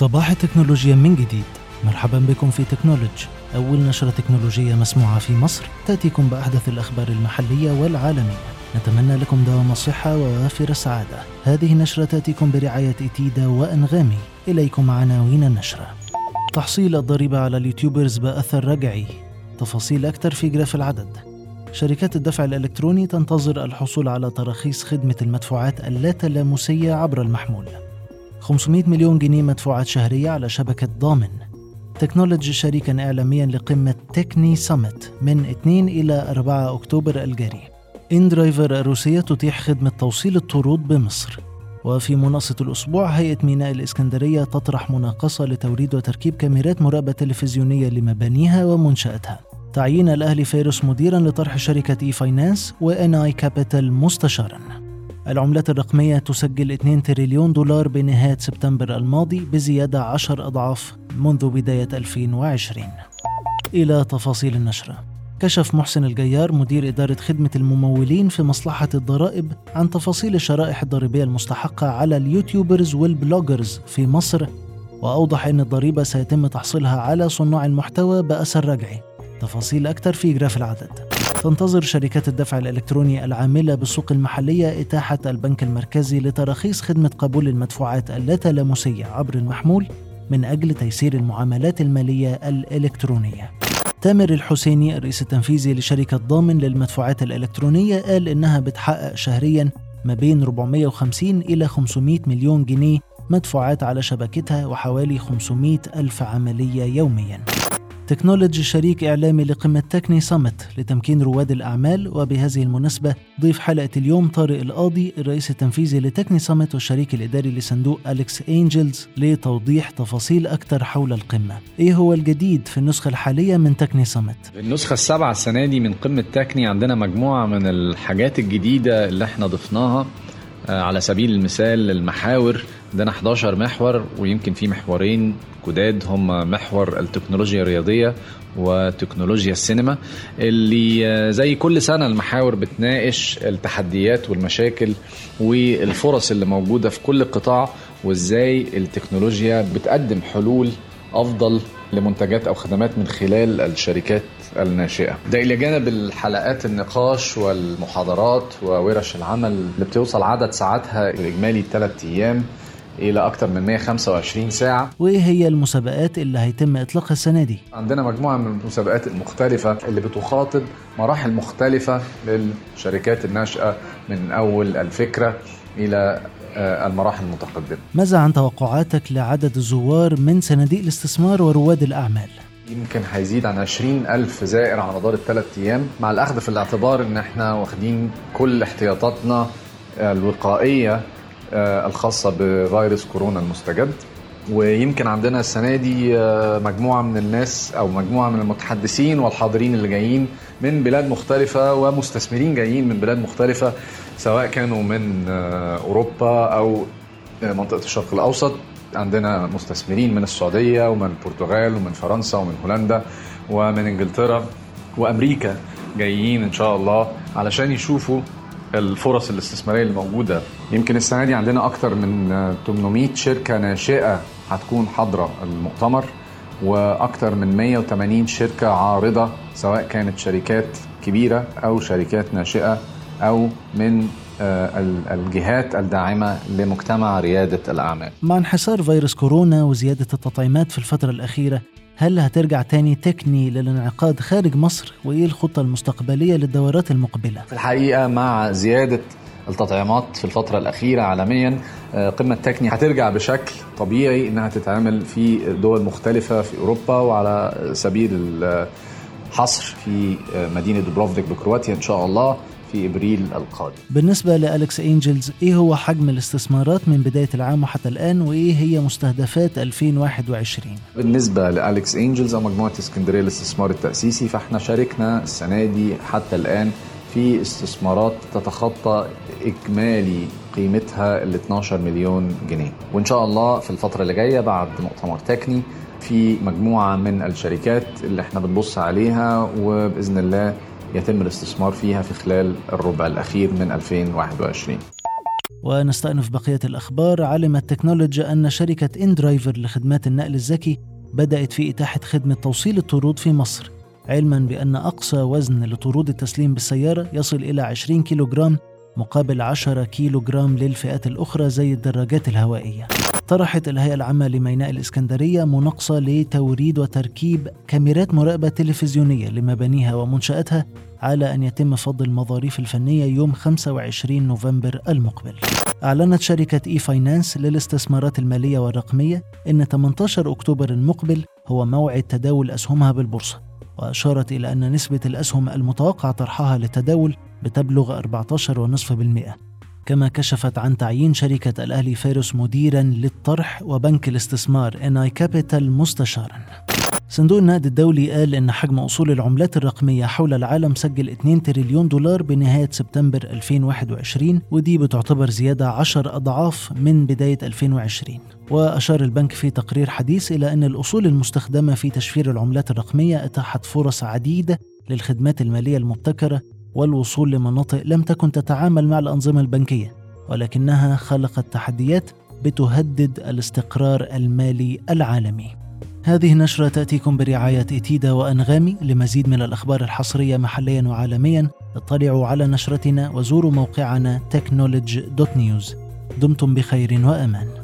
صباح التكنولوجيا من جديد. مرحبا بكم في تكنولوجي أول نشرة تكنولوجية مسموعة في مصر. تأتيكم بأحدث الأخبار المحلية والعالمية. نتمنى لكم دوام الصحة ووافر السعادة. هذه النشرة تأتيكم برعاية إتيدا وأنغامي. إليكم عناوين النشرة. تحصيل الضريبة على ال YouTubers بأثر رجعي. تفاصيل أكثر في graph العدد. شركات الدفع الإلكتروني تنتظر الحصول على تراخيص خدمة المدفوعات اللاتلامسية عبر المحمول. 500 مليون جنيه مدفوعات شهرية على شبكة ضامن. تكنولوجي شريكا إعلاميا لقمة Techne Summit من 2 إلى 4 أكتوبر الجاري. inDriver الروسية تتيح خدمة توصيل الطرود بمصر. وفي منصة الأسبوع هيئة ميناء الإسكندرية تطرح مناقصة لتوريد وتركيب كاميرات مراقبة تلفزيونية لمبانيها ومنشأتها. تعيين الأهلي فيروس مديرا لطرح شركة e-finance و NI Capital مستشارا. العملات الرقمية تسجل 2 تريليون دولار بنهاية سبتمبر الماضي بزيادة 10 أضعاف منذ بداية 2020 إلى تفاصيل النشرة. كشف محسن الجيار مدير إدارة خدمة الممولين في مصلحة الضرائب عن تفاصيل الشرائح الضريبية المستحقة على ال YouTubers وال bloggers في مصر وأوضح أن الضريبة سيتم تحصيلها على صناع المحتوى بأثر رجعي. تفاصيل أكثر في graph العدد. تنتظر شركات الدفع الإلكتروني العاملة بالسوق المحلية إتاحة البنك المركزي لتراخيص خدمة قبول المدفوعات اللاتلامسية عبر المحمول من أجل تيسير المعاملات المالية الإلكترونية. تامر الحسيني الرئيس التنفيذي لشركة ضامن للمدفوعات الإلكترونية قال إنها بتحقق شهريا ما بين 450 إلى 500 مليون جنيه مدفوعات على شبكتها وحوالي 500 ألف عملية يومياً. تكنولوجي شريك إعلامي لقمة Techne Summit لتمكين رواد الأعمال وبهذه المناسبة ضيف حلقة اليوم طارق القاضي الرئيس التنفيذي ل Techne Summit والشريك الإداري لصندوق Alex Angels لتوضيح تفاصيل أكثر حول القمة إيه هو الجديد في النسخة الحالية من تكني سمت؟ النسخة السابعة السنة دي من قمة تكني عندنا مجموعة من الحاجات الجديدة اللي إحنا ضفناها على سبيل المثال المحاور عندنا 11 محور ويمكن في محورين جداد هم محور التكنولوجيا الرياضية وتكنولوجيا السينما اللي زي كل سنة المحاور بتناقش التحديات والمشاكل والفرص اللي موجودة في كل قطاع وإزاي التكنولوجيا بتقدم حلول أفضل لمنتجات أو خدمات من خلال الشركات الناشئة. ده إلى جانب الحلقات النقاش والمحاضرات وورش العمل اللي بتوصل عدد ساعاتها الاجمالي ثلاث أيام إلى أكثر من 125 ساعة. وإيه هي المسابقات اللي هيتم اطلاقها السنة دي؟ عندنا مجموعة من المسابقات المختلفة اللي بتخاطب مراحل مختلفة للشركات الناشئة من أول الفكرة. إلى المراحل المتقدمة. ماذا عن توقعاتك لعدد الزوار من صناديق الاستثمار ورواد الأعمال؟ يمكن هيزيد عن 20 ألف زائر على مدار الثلاث أيام. مع الأخذ في الاعتبار إن إحنا واخدين كل احتياطاتنا الوقائية الخاصة بفيروس كورونا المستجد. ويمكن عندنا السنة دي مجموعة من الناس أو مجموعة من المتحدثين والحاضرين اللي جايين من بلاد مختلفة ومستثمرين جايين من بلاد مختلفة سواء كانوا من أوروبا أو منطقة الشرق الأوسط. عندنا مستثمرين من السعودية ومن البرتغال ومن فرنسا ومن هولندا ومن إنجلترا وأمريكا جايين إن شاء الله علشان يشوفوا الفرص الاستثمارية اللي موجودة. يمكن السنة دي عندنا أكتر من 800 شركة ناشئة هتكون حاضره المؤتمر وأكتر من 180 شركة عارضة سواء كانت شركات كبيرة أو شركات ناشئة أو من الجهات الداعمة لمجتمع ريادة الأعمال. مع انحسار فيروس كورونا وزيادة التطعيمات في الفترة الأخيرة هل هترجع تاني تكني للانعقاد خارج مصر وإيه الخطة المستقبلية للدورات المقبلة؟ في الحقيقة مع زيادة التطعيمات في الفترة الأخيرة عالميا قمة Techne هترجع بشكل طبيعي إنها تتعمل في دول مختلفة في أوروبا وعلى سبيل الحصر في مدينة دوبروفنيك بكرواتيا إن شاء الله في إبريل القادم. بالنسبة ل Alex Angels إيه هو حجم الاستثمارات من بداية العام وحتى الآن وإيه هي مستهدفات 2021؟ بالنسبة ل Alex Angels أو مجموعة إسكندرية للاستثمار التأسيسي فإحنا شاركنا السنة دي حتى الآن في استثمارات تتخطى اجمالي قيمتها ال 12 مليون جنيه. وإن شاء الله في الفترة اللي جاية بعد مؤتمر Techne في مجموعة من الشركات اللي إحنا بنبص عليها وبإذن الله يتم الاستثمار فيها في خلال الربع الأخير من 2021 ونستأنف بقية الأخبار. علمت تكنولوجي أن شركة inDriver لخدمات النقل الذكي بدأت في إتاحة خدمة توصيل الطرود في مصر. علما بأن أقصى وزن لطرود التسليم بالسيارة يصل إلى 20 كيلوغرام مقابل 10 كيلوغرام للفئات الأخرى زي الدراجات الهوائية. طرحت الهيئة العامة لميناء الإسكندرية مناقصة لتوريد وتركيب كاميرات مراقبة تلفزيونية لمبانيها ومنشآتها على أن يتم فض المظاريف الفنية يوم 25 نوفمبر المقبل. أعلنت شركة e-finance للاستثمارات المالية والرقمية أن 18 أكتوبر المقبل هو موعد تداول أسهمها بالبورصة. وأشارت إلى أن نسبة الأسهم المتوقع طرحها للتداول بتبلغ 14.5% كما كشفت عن تعيين شركة الأهلي فارس مديرا للطرح وبنك الاستثمار إي كابيتال مستشارا. صندوق النقد الدولي قال إن حجم أصول العملات الرقمية حول العالم سجل 2 تريليون دولار بنهاية سبتمبر 2021 ودي بتعتبر زيادة 10 أضعاف من بداية 2020 وأشار البنك في تقرير حديث إلى أن الأصول المستخدمة في تشفير العملات الرقمية أتاحت فرص عديدة للخدمات المالية المبتكرة والوصول لمناطق لم تكن تتعامل مع الأنظمة البنكية ولكنها خلقت تحديات بتهدد الاستقرار المالي العالمي. هذه النشرة تأتيكم برعاية إتيدا وأنغامي لمزيد من الأخبار الحصرية محليا وعالميا. اطلعوا على نشرتنا وزوروا موقعنا technology.news دمتم بخير وأمان.